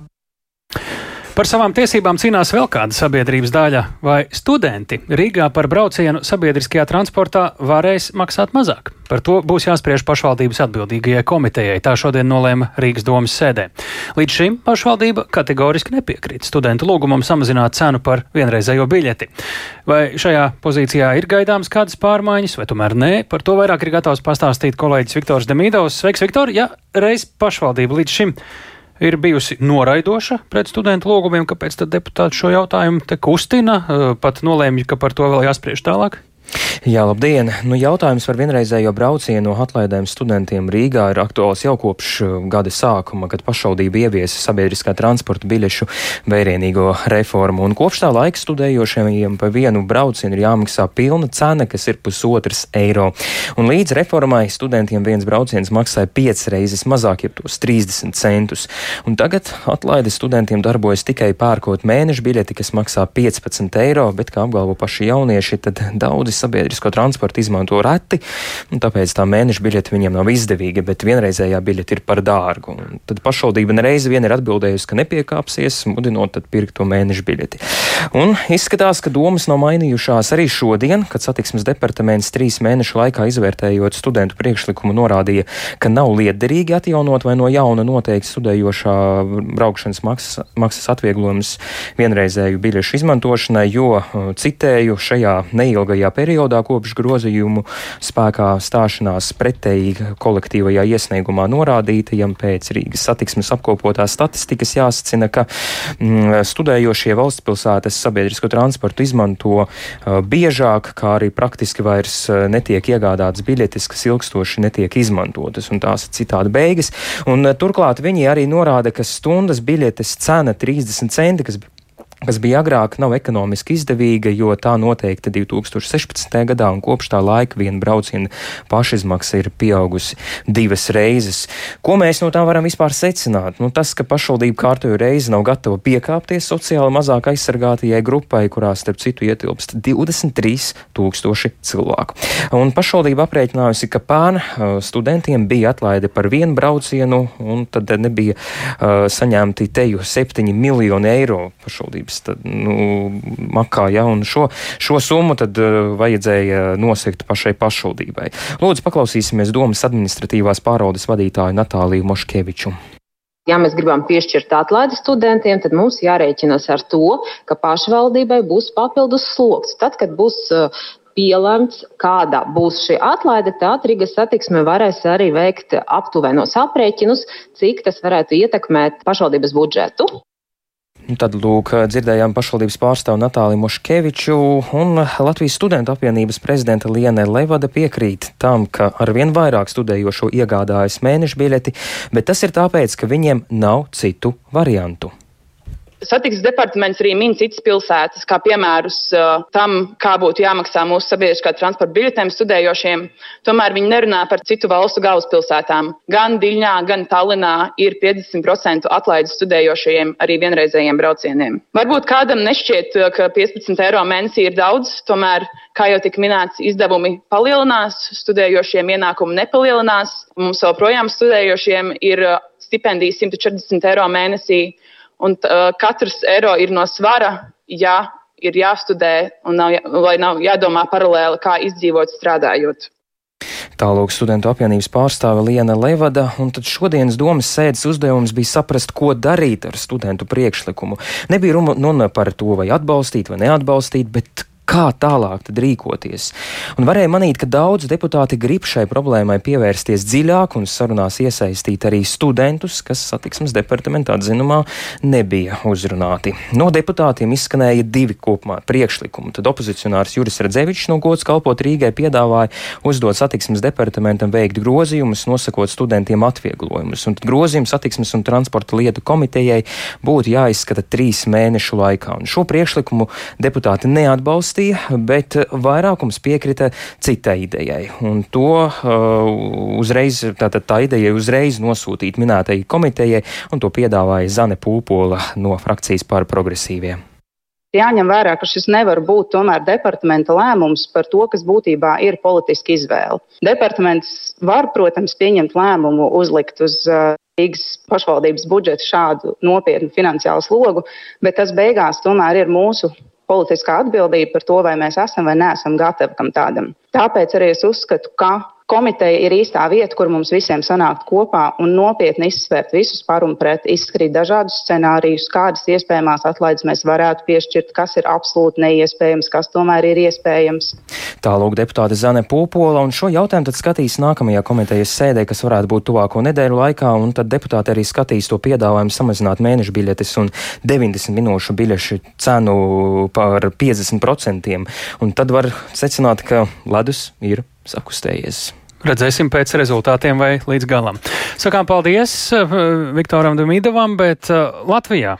Par savām tiesībām cīnās vēl kāda sabiedrības daļa, vai studenti Rīgā par braucienu sabiedriskajā transportā varēs maksāt mazāk. Par to būs jāspriež pašvaldības atbildīgajai komitejai, tā šodien nolēma Rīgas domas sēdē. Līdz šim pašvaldība kategoriski nepiekrīt studentu lūgumam samazināt cenu par vienreizējo biļeti. Vai šajā pozīcijā ir gaidāms kādas pārmaiņas, vai tomēr nē, par to vairāk ir gatavs pastāstīt kolēģis Viktors Demīdovs. Sveiks, Viktor! Ja reiz pašvaldība līdz šim ir bijusi noraidoša pret studentu lūgumiem, kāpēc deputāti šo jautājumu te kustina, pat nolēmja, ka par to vēl jāspriež tālāk? Jā, labdien! Nu, jautājums par vienreizējo braucienu no atlaidēm studentiem Rīgā ir aktuāls jau kopš uh, gada sākuma, kad pašvaldība ieviesa sabiedriskā transporta biļešu vērienīgo reformu. Un kopš tā laika studējošajiem pa vienu braucienu ir jāmaksā pilna cena, kas ir pusotrs eiro. Un līdz reformai studentiem viens brauciens maksāja piecas reizes mazāk, jeb tos 30 centus. Un tagad atlaide studentiem darbojas tikai pērkot mēneša biļeti, kas maksā 15 eiro, bet, kā apgalvo paši jaunieši, tad daudzi sabiedrisko transportu izmanto reti, un tāpēc tā mēneša biļete viņiem nav izdevīga, bet vienreizējā biļete ir par dārgu. Un tad pašvaldība nereizi vien ir atbildējusi, ka nepiekāpsies, mudinot pirkt to mēneša biļeti. Un izskatās, ka domas nav mainījušās arī šodien, kad satiksmes departaments trīs mēnešu laikā izvērtējot studentu priekšlikumu norādīja, ka nav liederīgi atjaunot vai no jauna noteikti studējošā braukšanas maksas, maksas atvieglojums vienreizēju biļešu izmantošanai, jo, citēju, šajā neilgajā periodā periodā kopš grozījumu spēkā stāšanās pretēji kolektīvajā iesniegumā norādītajam pēc Rīgas satiksmes apkopotās statistikas jāsacina, ka mm, studējošie valsts pilsētas sabiedrisko transportu izmanto uh, biežāk, kā arī praktiski vairs uh, netiek iegādātas biļetes, kas ilgstoši netiek izmantotas, un tās ir citādi beigas. Un, uh, turklāt viņi arī norāda, ka stundas biļetes cena 30 centi, kas kas bija agrāk, nav ekonomiski izdevīga, jo tā noteikta 2016. gadā, un kopš tā laika viena brauciena pašizmaksa ir pieaugusi divas reizes. Ko mēs no tā varam vispār secināt? Nu, tas, ka pašvaldība kārtoju reizi nav gatava piekāpties sociāli mazāk aizsargātajai grupai, kurā starp citu ietilpst 23 tūkstoši cilvēku. Un pašvaldība aprēķinājusi, ka pērn uh, studentiem bija atlaide par vienu braucienu, un tad nebija uh, saņemti teju 7 miljoni eiro pašvaldība pašvaldības tad, nu, makā, ja, šo, šo summu tad uh, vajadzēja nosegt pašai pašvaldībai. Lūdzu, paklausīsimies domas administratīvās pārvaldes vadītāju Natāliju Moškeviču. Ja mēs gribam piešķirt atlaidi studentiem, tad mums jārēķinās ar to, ka pašvaldībai būs papildus sloks. Tad, kad būs pielemts, kāda būs šī atlaide, tad Rīgas satiksme varēs arī veikt aptuvenos aprēķinus, cik tas varētu ietekmēt pašvaldības budžetu. Tad, lūk, dzirdējām pašvaldības pārstāvu Natāliju Moškeviču un Latvijas studentu apvienības prezidenta Liene Levada piekrīt tam, ka arvien vairāk studējošo iegādājas mēneša biļeti, bet tas ir tāpēc, ka viņiem nav citu variantu. Satiksmes departaments arī min citas pilsētas, kā piemērus uh, tam, kā būtu jāmaksā mūsu sabiedriskā transporta biļetēm studējošiem. Tomēr viņi nerunā par citu valstu galvaspilsētām. Gan Diļņā, gan Tallinā ir 50% atlaidi studējošajiem arī vienreizējiem braucieniem. Varbūt kādam nešķiet, uh, ka 15 eiro mēnesī ir daudz, tomēr, kā jau tika minēts, izdevumi palielinās, studējošiem ienākumi nepalielinās. Mums joprojām studējošiem ir uh, stipendijas 140 eiro mēnesī. Un uh, katrs eiro ir no svara, ja ir jāstudē un nav, lai nav jādomā paralēli, kā izdzīvot strādājot. Tālāk studentu apvienības pārstāve Liena Levada, un tad šodienas domas sēdes uzdevums bija saprast, ko darīt ar studentu priekšlikumu. Nebija runa par to, vai atbalstīt vai neatbalstīt, bet kā tālāk rīkoties. Un varēja manīt, ka daudz deputāti grib šai problēmai pievērsties dziļāk un sarunās iesaistīt arī studentus, kas satiksmes departamentā atzinumā nebija uzrunāti. No deputātiem izskanēja divi kopumā priekšlikumi. Tad opozicionārs Juris Radzevičs no gods kalpot Rīgai piedāvāja uzdot satiksmes departamentam veikt grozījumus, nosakot studentiem atvieglojumus. Un grozījums satiksmes un transporta lietu komitejai būtu jāizskata trīs mēnešu laikā. Un šo priekšlikumu deputāti neatbalsta atbalstīja, bet vairākums piekrita citai idejai. Un to uh, uzreiz, tātad tā ideja uzreiz nosūtīt minētajai komitejai, un to piedāvāja Zane Pūpola no frakcijas par progresīviem. Jāņem vērā, ka šis nevar būt tomēr departamenta lēmums par to, kas būtībā ir politiska izvēle. Departaments var, protams, pieņemt lēmumu uzlikt uz uh, Rīgas pašvaldības budžetu šādu nopietnu finansiālu slogu, bet tas beigās tomēr ir mūsu politiskā atbildība par to, vai mēs esam vai neesam gatavi kam tādam. Tāpēc arī es uzskatu, ka komiteja ir īstā vieta, kur mums visiem sanākt kopā un nopietni izsvērt visus par un pret, izskatīt dažādus scenārijus, kādas iespējamās atlaides mēs varētu piešķirt, kas ir absolūti neiespējams, kas tomēr ir iespējams. Tālūk deputāte Zane Pūpola, un šo jautājumu tad skatīs nākamajā komitejas sēdē, kas varētu būt tuvāko nedēļu laikā, un tad deputāte arī skatīs to piedāvājumu samazināt mēnešu biļetes un 90 minūšu biļešu cenu par 50%. Un tad var secināt, ka ledus ir sakustējies. Redzēsim pēc rezultātiem vai līdz galam. Sakām paldies uh, Viktoram Damidovam, bet uh, Latvijā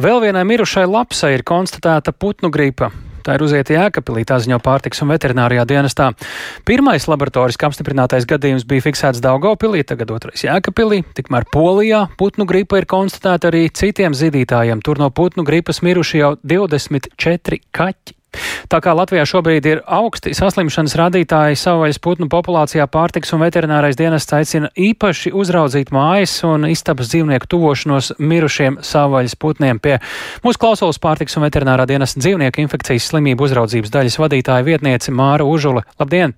vēl vienai mirušai lapsai ir konstatēta putnu gripa. Tā ir uzieta Jēkabīlī, tā ziņo pārtiks un veterinārijā dienestā. Pirmais laboratoriski apstiprinātais gadījums bija fiksēts Daugopilī, tagad otrais Jēkabīlī, tikmēr Polijā putnu gripa ir konstatēta arī citiem zīdītājiem. Tur no putnu gripas miruši jau 24 kaķi. Tā kā Latvijā šobrīd ir augsti saslimšanas rādītāji savvaļas putnu populācijā, pārtiks un veterinārais dienests aicina īpaši uzraudzīt mājas un istabas dzīvnieku tuvošanos mirušiem savvaļas putniem. Pie mūsu klausulas pārtiks un veterinārā dienesta dzīvnieku infekcijas slimību uzraudzības daļas vadītāja vietniece Māra Užula. Labdien!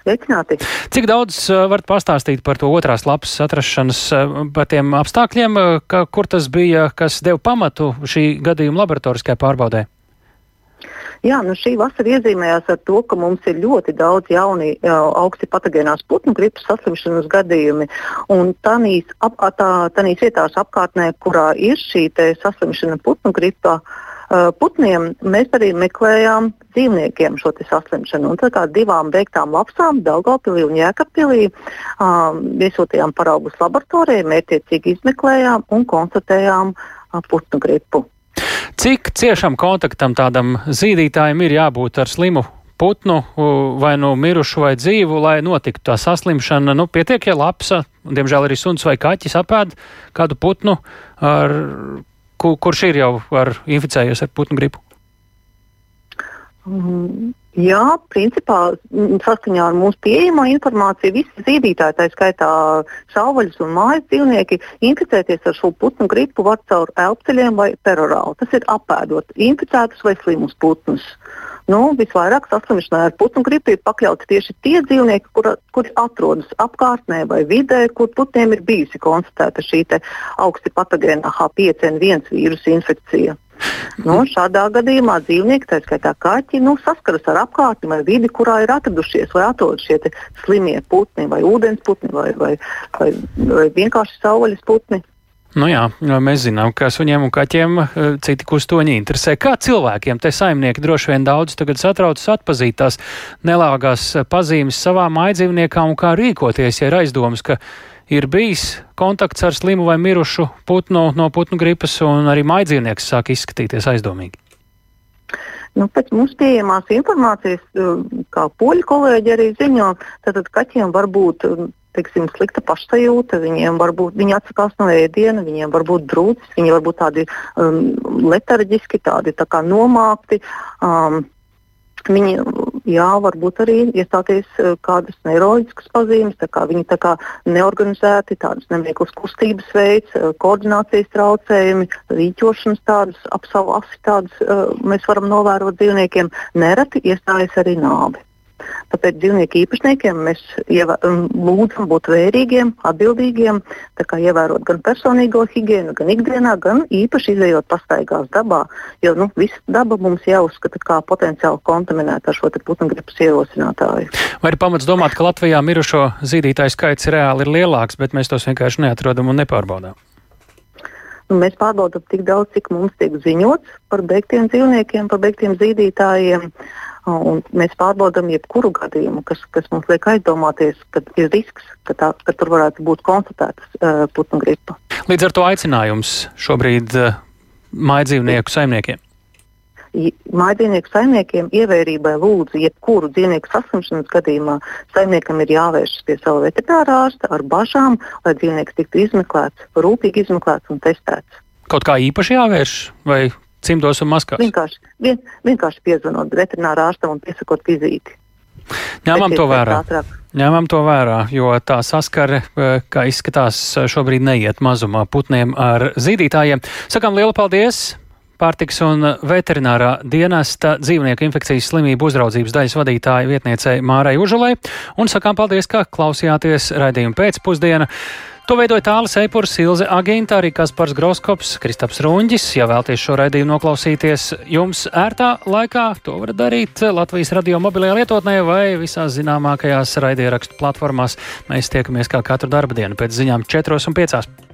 Sveicināti! Cik daudz uh, varat pastāstīt par to otrās lapas atrašanas, uh, par tiem apstākļiem, uh, ka, kur tas bija, kas deva pamatu šī gadījuma laboratoriskajai pārbaudē? Jā, nu šī vasara iezīmējās ar to, ka mums ir ļoti daudz jauni augsti patogēnās putnu gripas saslimšanas gadījumi. Tādīs ap, vietās apkārtnē, kurā ir šī saslimšana putnu gripā, putniem mēs arī meklējām dzīvniekiem šo saslimšanu. Un tā divām veiktām lapsām, Daugopilī un Jēkabpilī, um, viesotījām paraugus laboratorijā, mērķiecīgi izmeklējām un konstatējām uh, putnu gripu. Cik ciešam kontaktam tādam zīdītājam ir jābūt ar slimu putnu, vai nu mirušu vai dzīvu, lai notiktu tā saslimšana? Nu, pietiek, ja lapsa, diemžēl arī suns vai kaķis apēd kādu putnu, ar, kur, kurš ir jau ar inficējies ar putnu gripu. Mm, Jā, principā saskaņā ar mūsu pieejamo informāciju visi zīdītāji, tā skaitā savvaļas un mājas dzīvnieki, inficēties ar šo putnu gripu var caur elpceļiem vai perorāli. Tas ir apēdot inficētus vai slimus putnus. Nu, visvairāk saslimšanai ar putnu gripu ir pakļauti tieši tie dzīvnieki, kuri kur atrodas apkārtnē vai vidē, kur putniem ir bijusi konstatēta šī augsti patogēna H5N1 vīrusu infekcija. Nu, šādā gadījumā dzīvnieki, tā skaitā kaķi, nu, saskaras ar apkārtni vai vidi, kurā ir atradušies vai atrodas šie slimie putni, vai ūdensputni, vai, vai, vai, vai vienkārši saules putni. Nu jā, mēs zinām, ka suņiem un kaķiem eh, citi kustoņi interesē. Kā cilvēkiem te saimnieki droši vien daudz tagad satraucas atpazīt tās nelāgās pazīmes savā mājdzīvniekā un kā rīkoties, ja ir aizdomas, ka ir bijis kontakts ar slimu vai mirušu putnu no putnu gripas, un arī maidzīvnieks sāk izskatīties aizdomīgi? Nu, pēc mums pieejamās informācijas, uh, kā poļu kolēģi arī ziņo, tad kaķiem var būt um, teiksim, slikta pašsajūta, viņiem var būt, viņi atsakās no ēdiena, viņiem var būt drūcis, viņi var būt tādi um, letarģiski, tādi tā kā nomākti. Um, Viņi, jā, varbūt arī iestāties eh, kādas neiroloģiskas pazīmes, tā kā viņi tā kā neorganizēti, tādas neveiklas kustības veids, eh, koordinācijas traucējumi, rīķošanas tādas, ap savu asi tādas eh, mēs varam novērot dzīvniekiem. Nereti iestājas arī nāve. Tāpēc dzīvnieku īpašniekiem mēs ieva, lūdzam būt vērīgiem, atbildīgiem, ievērot gan personīgo higiēnu, gan ikdienā, gan īpaši izējot pastaigās dabā. Jo nu, visa daba mums jāuzskata kā potenciāli kontaminēta ar šo putnu gripas ierosinātāju. Vai ir pamats domāt, ka Latvijā mirušo zīdītāju skaits reāli ir lielāks, bet mēs tos vienkārši neatrodam un nepārbaudām? Nu, mēs pārbaudām tik daudz, cik mums tiek ziņots par beigtiem dzīvniekiem, par beigtiem zīdītājiem. Uh, Un mēs pārbaudām jebkuru gadījumu, kas, kas mums liek aizdomāties, ka ir risks, ka, tā, ka tur varētu būt konstatētas uh, putnu gripa. Līdz ar to aicinājums šobrīd uh, mājdzīvnieku saimniekiem. Mājdzīvnieku saimniekiem ievērībai lūdzu, jebkuru dzīvnieku saslimšanas gadījumā saimniekam ir jāvēršas pie sava veterinārā ārsta ar bažām, lai dzīvnieks tiktu izmeklēts, rūpīgi izmeklēts un testēts. Kaut kā īpaši jāvērš vai cimdos un maskās? Vienkārši, vien, vienkārši piezvanot veterinārā ārstam un piesakot vizīti. Ņemam to vērā. Ņemam to vērā, jo tā saskare, eh, kā izskatās, šobrīd neiet mazumā putniem ar zīdītājiem. Sakām lielu paldies! Pārtiks un veterinārā dienesta dzīvnieku infekcijas slimību uzraudzības daļas vadītāja vietniecei Mārai Užulai un sakām paldies, ka klausījāties raidījumu pēcpusdienu. To veidoja Tālis Eipurs, Silze Agīnta, arī Kaspars Groskops, Kristaps Runģis. Ja vēlties šo raidījumu noklausīties jums ērtā laikā, to varat darīt Latvijas radio mobilajā lietotnē vai visās zināmākajās raidierakstu platformās. Mēs tiekamies kā katru darba dienu pēc ziņām 4 un 5.